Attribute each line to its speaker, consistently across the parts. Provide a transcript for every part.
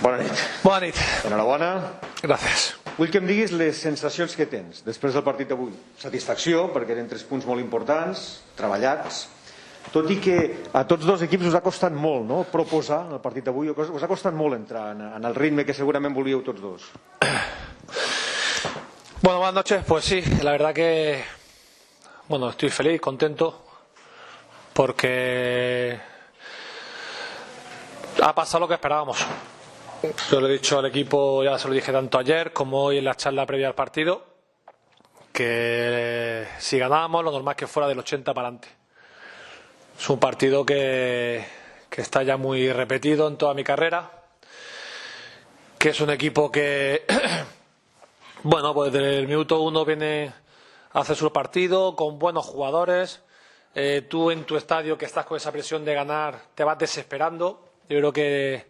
Speaker 1: Bona nit.
Speaker 2: Bona nit.
Speaker 1: Enhorabona.
Speaker 2: Gràcies.
Speaker 1: Vull que em diguis les sensacions que tens després del partit d'avui. Satisfacció, perquè eren tres punts molt importants, treballats, tot i que a tots dos equips us ha costat molt no? proposar en el partit d'avui, us ha costat molt entrar en, en el ritme que segurament volíeu tots dos.
Speaker 2: Bueno, buenas noches. Pues sí, la verdad que bueno, estoy feliz, contento, porque ha pasado lo que esperábamos. Yo le he dicho al equipo, ya se lo dije tanto ayer como hoy en la charla previa al partido, que si ganábamos lo normal es que fuera del 80 para adelante. Es un partido que, que está ya muy repetido en toda mi carrera, que es un equipo que, bueno, pues desde el minuto uno viene a hacer su partido con buenos jugadores. Eh, tú en tu estadio que estás con esa presión de ganar te vas desesperando. Yo creo que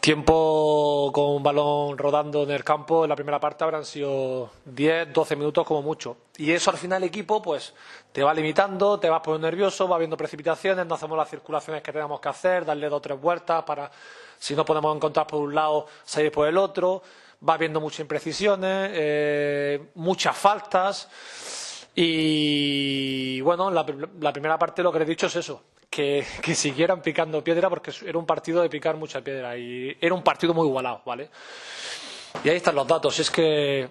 Speaker 2: tiempo con un balón rodando en el campo en la primera parte habrán sido 10, 12 minutos como mucho. Y eso al final el equipo pues te va limitando, te vas poniendo nervioso, va viendo precipitaciones, no hacemos las circulaciones que tenemos que hacer, darle dos o tres vueltas para, si no podemos encontrar por un lado, salir por el otro. Va viendo muchas imprecisiones, eh, muchas faltas. Y bueno, la, la primera parte lo que le he dicho es eso, que, siguieran picando piedra porque era un partido de picar mucha piedra y era un partido muy igualado, ¿vale? Y ahí están los datos. Es que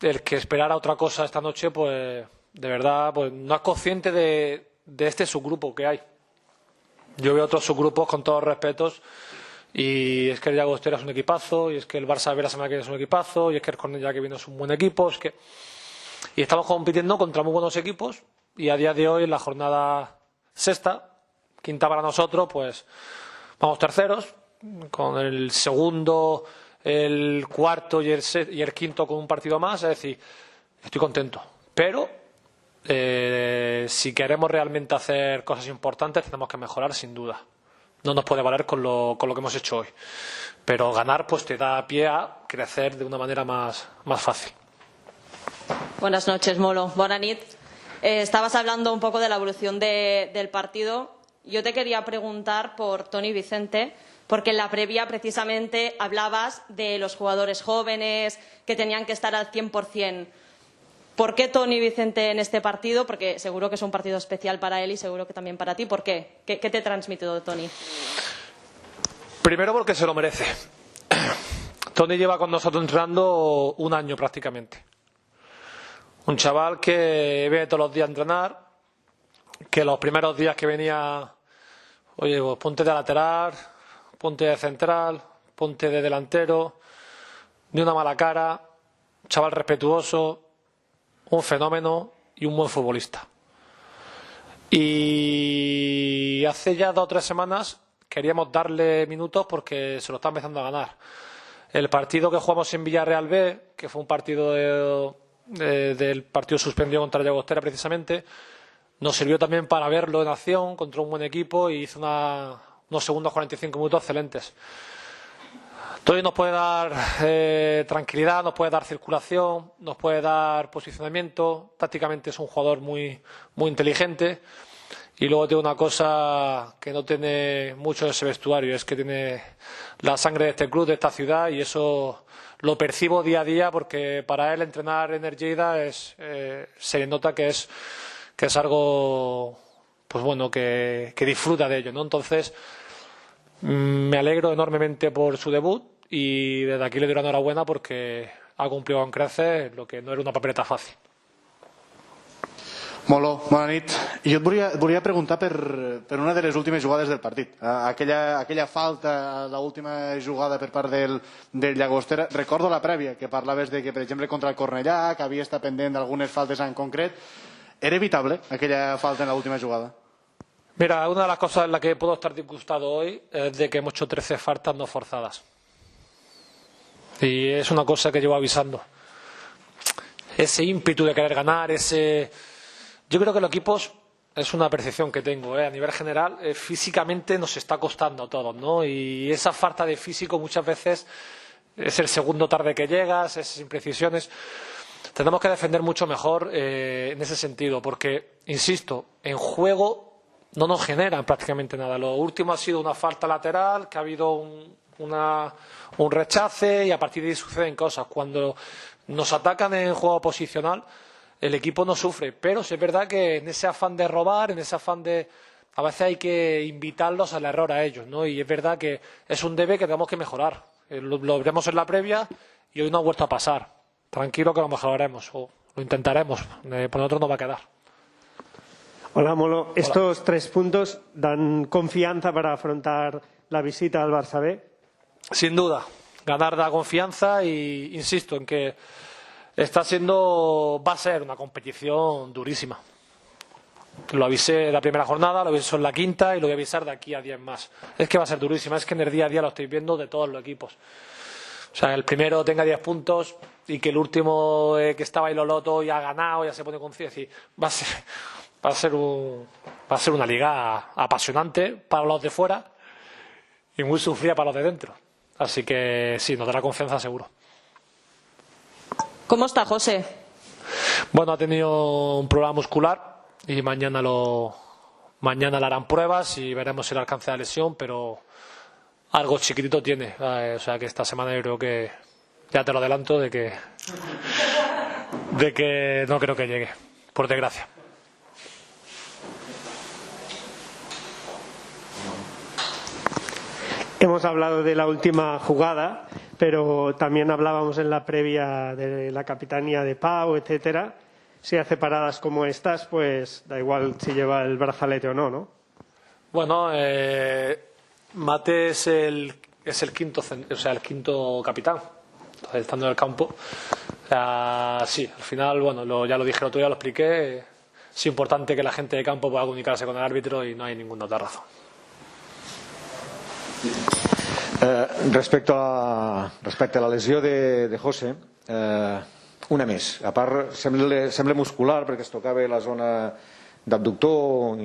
Speaker 2: el que esperara otra cosa esta noche, pues de verdad, pues no es consciente de, este subgrupo que hay. Yo veo otros subgrupos con todos los respetos y es que el Llagostera es un equipazo y es que el Barça de la semana que viene es un equipazo y es que el Cornellá que viene es un buen equipo. Es que... Y estamos compitiendo contra muy buenos equipos y a día de hoy, en la jornada sexta, quinta para nosotros, pues vamos terceros, con el segundo, el cuarto y el, y el quinto con un partido más. Es decir, estoy contento. Pero eh, si queremos realmente hacer cosas importantes, tenemos que mejorar sin duda. No nos puede valer con lo, con lo que hemos hecho hoy. Pero ganar pues te da pie a crecer de una manera más, más fácil.
Speaker 3: Buenas noches, Molo. Bonanit. Eh, estabas hablando un poco de la evolución de, del partido. Yo te quería preguntar por Tony Vicente, porque en la previa precisamente hablabas de los jugadores jóvenes que tenían que estar al 100%. ¿Por qué Tony Vicente en este partido? Porque seguro que es un partido especial para él y seguro que también para ti. ¿Por qué? ¿Qué, te transmite Tony?
Speaker 2: Primero porque se lo merece. Tony lleva con nosotros entrenando un año prácticamente. Un chaval que viene todos los días a entrenar, que los primeros días que venía, oye, pues ponte de lateral, ponte de central, ponte de delantero, ni una mala cara, chaval respetuoso, un fenómeno y un buen futbolista. Y hace ya dos o tres semanas queríamos darle minutos porque se lo está empezando a ganar. El partido que jugamos en Villarreal B, que fue un partido de, de, del partido suspendido contra Llagostera precisamente, nos sirvió también para verlo en acción contra un buen equipo y hizo una, unos segundos 45 minutos excelentes. Tony nos puede dar eh, tranquilidad, nos puede dar circulación, nos puede dar posicionamiento. Tácticamente es un jugador muy, muy inteligente. Y luego tiene una cosa que no tiene mucho en ese vestuario, es que tiene la sangre de este club, de esta ciudad, y eso lo percibo día a día porque para él entrenar en Ergeida es, eh, se nota que es, que es algo pues bueno, que, que disfruta de ello. ¿no? Entonces, me alegro enormemente por su debut y desde aquí le doy la enhorabuena porque ha cumplido con creces lo que no era una papeleta fàcil.
Speaker 4: Molo, bona nit. Jo et volia, et volia preguntar per, per una de les últimes jugades del partit. Aquella, aquella falta, l'última jugada per part del, del Llagostera. Recordo la prèvia, que parlaves de que, per exemple, contra el Cornellà, que havia estat pendent d'algunes faltes en concret. ¿Era evitable aquella falta en la última jugada?
Speaker 2: Mira, una de las cosas en las que puedo estar disgustado hoy es de que hemos hecho 13 faltas no forzadas. Y es una cosa que llevo avisando. Ese ímpetu de querer ganar, ese... Yo creo que los equipos, es una percepción que tengo, ¿eh? a nivel general, eh, físicamente nos está costando a todos, ¿no? Y esa falta de físico muchas veces es el segundo tarde que llegas, esas imprecisiones. Tenemos que defender mucho mejor eh, en ese sentido, porque, insisto, en juego no nos generan prácticamente nada. Lo último ha sido una falta lateral, que ha habido un, una, un rechace y a partir de ahí suceden cosas. Cuando nos atacan en juego posicional, el equipo no sufre. Pero es verdad que en ese afán de robar, en ese afán de. A veces hay que invitarlos al error a ellos, ¿no? Y es verdad que es un debe que tenemos que mejorar. Eh, Lo, lo en la previa y hoy no ha vuelto a pasar. Tranquilo que lo mejoraremos o lo intentaremos. Eh, por nosotros no va a quedar.
Speaker 5: Hola, Molo. Estos tres puntos dan confianza para afrontar la visita al Barça B.
Speaker 2: Sin duda, ganar da confianza y insisto en que está siendo, va a ser una competición durísima. Lo avisé en la primera jornada, lo avisé en la quinta y lo voy a avisar de aquí a 10 más. Es que va a ser durísima, es que en el día a día lo estoy viendo de todos los equipos. O sea, el primero tenga 10 puntos y que el último eh, que estaba ahí lo loto ya ha ganado, ya se pone con 100. Es decir, va a ser, va a ser, un, va a ser una liga apasionante para los de fuera y muy sufrida para los de dentro. Así que sí, nos dará confianza seguro.
Speaker 3: ¿Cómo está José?
Speaker 2: Bueno, ha tenido un problema muscular y mañana lo mañana le harán pruebas y veremos el alcance de la lesión, pero algo chiquitito tiene. Eh, o sea que esta semana yo creo que ya te lo adelanto de que de que no creo que llegue, por desgracia.
Speaker 5: Hemos hablado de la última jugada, pero también hablábamos en la previa de la capitanía de Pau, etcétera. Si hace paradas como estas, pues da igual si lleva el brazalete o no, ¿no?
Speaker 2: Bueno, eh, Mate es el es el quinto o sea el quinto capitán. Entonces, estando en el campo, sea, sí, al final, bueno, lo- ya lo dije el otro día, lo expliqué. Es importante que la gente de campo pueda comunicarse con el árbitro y no hay ninguna otra razón.
Speaker 1: Eh, respecte, a la, respecte a la lesió de, de José, eh, una més. A part, sembla, sembla muscular perquè es la zona d'abductor.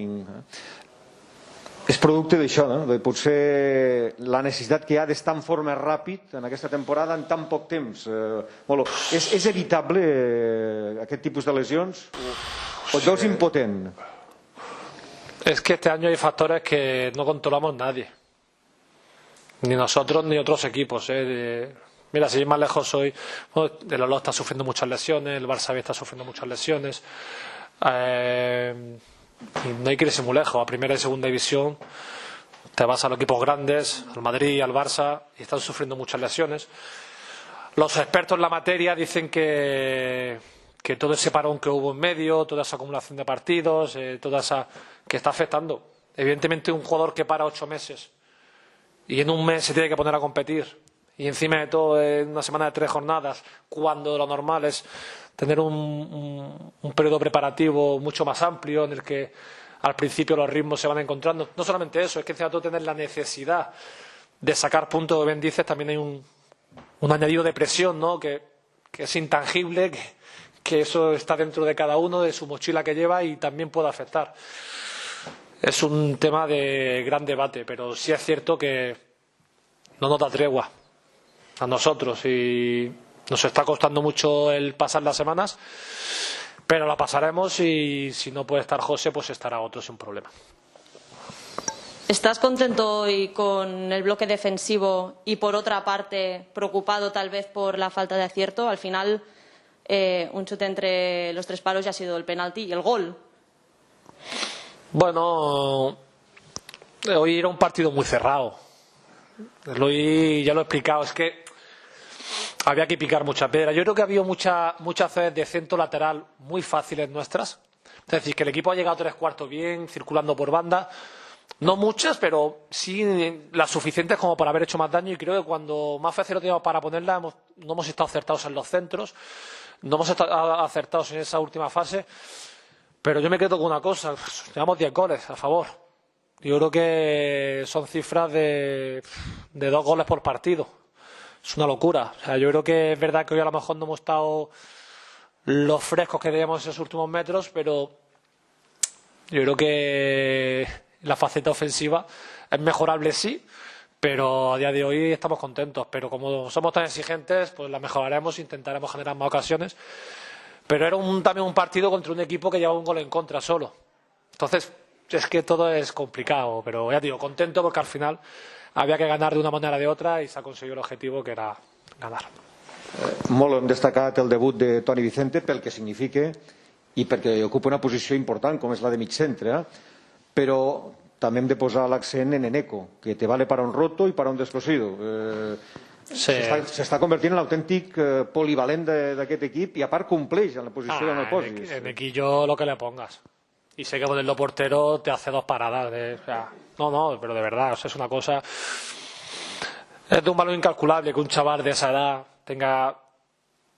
Speaker 1: És producte d'això, no? de potser la necessitat que hi ha d'estar en forma ràpid en aquesta temporada en tan poc temps. Eh, és, és evitable eh, aquest tipus de lesions? O et veus impotent?
Speaker 2: Es que este año hay factores que no controlamos nadie. Ni nosotros ni otros equipos. ¿eh? De- Mira, si más lejos hoy, bueno, el Olot está sufriendo muchas lesiones, el Barça B está sufriendo muchas lesiones. Eh, no hay que irse muy lejos. A primera y segunda división te vas a los equipos grandes, al Madrid, al Barça, y están sufriendo muchas lesiones. Los expertos en la materia dicen que, que todo ese parón que hubo en medio, toda esa acumulación de partidos, eh, toda esa que está afectando. Evidentemente, un jugador que para ocho meses y en un mes se tiene que poner a competir y encima de todo en una semana de tres jornadas, cuando lo normal es tener un, un- un periodo preparativo mucho más amplio en el que al principio los ritmos se van encontrando. No solamente eso, es que encima de todo tener la necesidad de sacar puntos, bien dices, también hay un, añadido de presión, ¿no? Que, es intangible, que, que eso está dentro de cada uno, de su mochila que lleva y también puede afectar. Es un tema de gran debate, pero sí es cierto que no nos da tregua a nosotros y nos está costando mucho el pasar las semanas, pero la pasaremos y si no puede estar José, pues estará otro sin problema.
Speaker 3: ¿Estás contento hoy con el bloque defensivo y, por otra parte, preocupado tal vez por la falta de acierto? Al final, eh, un chute entre los tres palos ya ha sido el penalti y el gol.
Speaker 2: Bueno, hoy era un partido muy cerrado. Hoy ya lo he explicado, es que había que picar mucha piedra. Yo creo que ha habido mucha, muchas veces de centro lateral muy fáciles nuestras. Es decir, que el equipo ha llegado tres cuartos bien, circulando por banda. No muchas, pero sí las suficientes como para haber hecho más daño. Y creo que cuando más fácil lo teníamos para ponerla, hemos- no hemos estado acertados en los centros, no hemos estado acertados en esa última fase. Pero yo me quedo con una cosa, llevamos 10 goles a favor. Yo creo que son cifras de, de dos goles por partido. Es una locura. O sea, yo creo que es verdad que hoy a lo mejor no hemos estado los frescos que teníamos en esos últimos metros, pero yo creo que la faceta ofensiva es mejorable, sí, pero a día de hoy estamos contentos. Pero como somos tan exigentes, pues la mejoraremos, intentaremos generar más ocasiones. Pero era un- también un partido contra un equipo que llevaba un gol en contra solo. Entonces, es que todo es complicado, pero ya digo, contento porque al final había que ganar de una manera o de otra y se ha conseguido el objetivo que era ganar.
Speaker 1: Molt hem destacat el debut de Toni Vicente pel que significa i perquè ocupa una posició important com és la de mig centre, eh? però també hem de posar l'accent en Eneco, que te vale para un roto i para un descosido. Eh,
Speaker 2: Sí.
Speaker 1: S'està s'està convertint en l'autèntic eh, polivalent de- d'aquest equip i a part compleix en la posició
Speaker 2: Ah,
Speaker 1: el
Speaker 2: en,
Speaker 1: posis.
Speaker 2: en Equillo lo que le pongas. Y sé que ponerlo portero te hace dos paradas. de- o sea, no, no, pero de verdad, o sea, es una cosa. Es de un valor incalculable que un chaval de esa edad tenga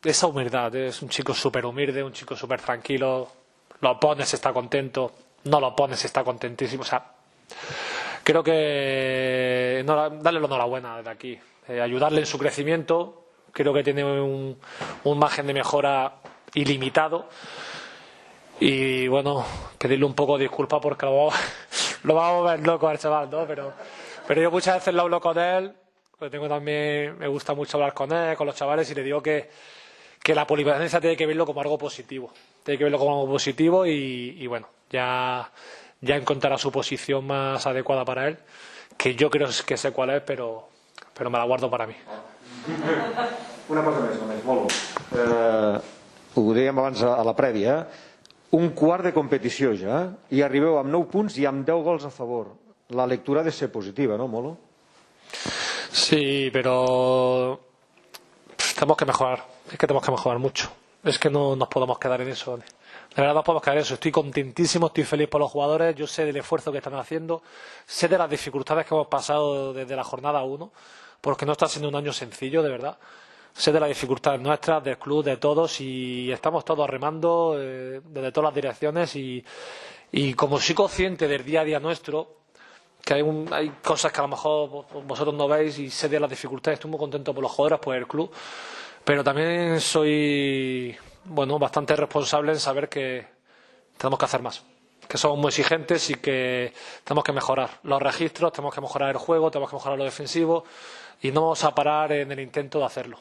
Speaker 2: esa humildad. Es un chico súper humilde, un chico súper tranquilo. Lo pones, está contento. No lo pones, está contentísimo. O sea, creo que enhora- darle la enhorabuena desde aquí, eh, ayudarle en su crecimiento. Creo que tiene un, un margen de mejora ilimitado. Y bueno, pedirle un poco de disculpas porque lo lo vamos a ver loco al chaval, ¿no? Pero, pero yo muchas veces lo hablo con él, pues tengo también, me gusta mucho hablar con él, con los chavales, y le digo que, que la polivalencia tiene que verlo como algo positivo. Tiene que verlo como algo positivo y, y bueno, ya, ya encontrará su posición más adecuada para él, que yo creo que sé cuál es, pero, pero me la guardo para mí.
Speaker 1: Una cosa més, només, molt. Eh, ho dèiem abans a la prèvia, un quart de competició ja, i arribeu amb 9 punts i amb 10 gols a favor. La lectura ha de ser positiva, no, Molo?
Speaker 2: Sí, pero pff, tenemos que mejorar. Es que tenemos que mejorar mucho. Es que no nos podemos quedar en eso. De verdad no podemos quedar en eso. Estoy contentísimo, estoy feliz por los jugadores. Yo sé del esfuerzo que están haciendo. Sé de las dificultades que hemos pasado desde la jornada 1, porque no está siendo un año sencillo, de verdad. Sé de las dificultades nuestras, del club, de todos, y estamos todos remando eh, desde todas las direcciones. Y, y como soy consciente del día a día nuestro, que hay, un- hay cosas que a lo mejor vos- vosotros no veis y sé de las dificultades. Estoy muy contento por los jugadores, por el club, pero también soy bueno bastante responsable en saber que tenemos que hacer más, que somos muy exigentes y que tenemos que mejorar los registros, tenemos que mejorar el juego, tenemos que mejorar lo defensivo y no vamos a parar en el intento de hacerlo.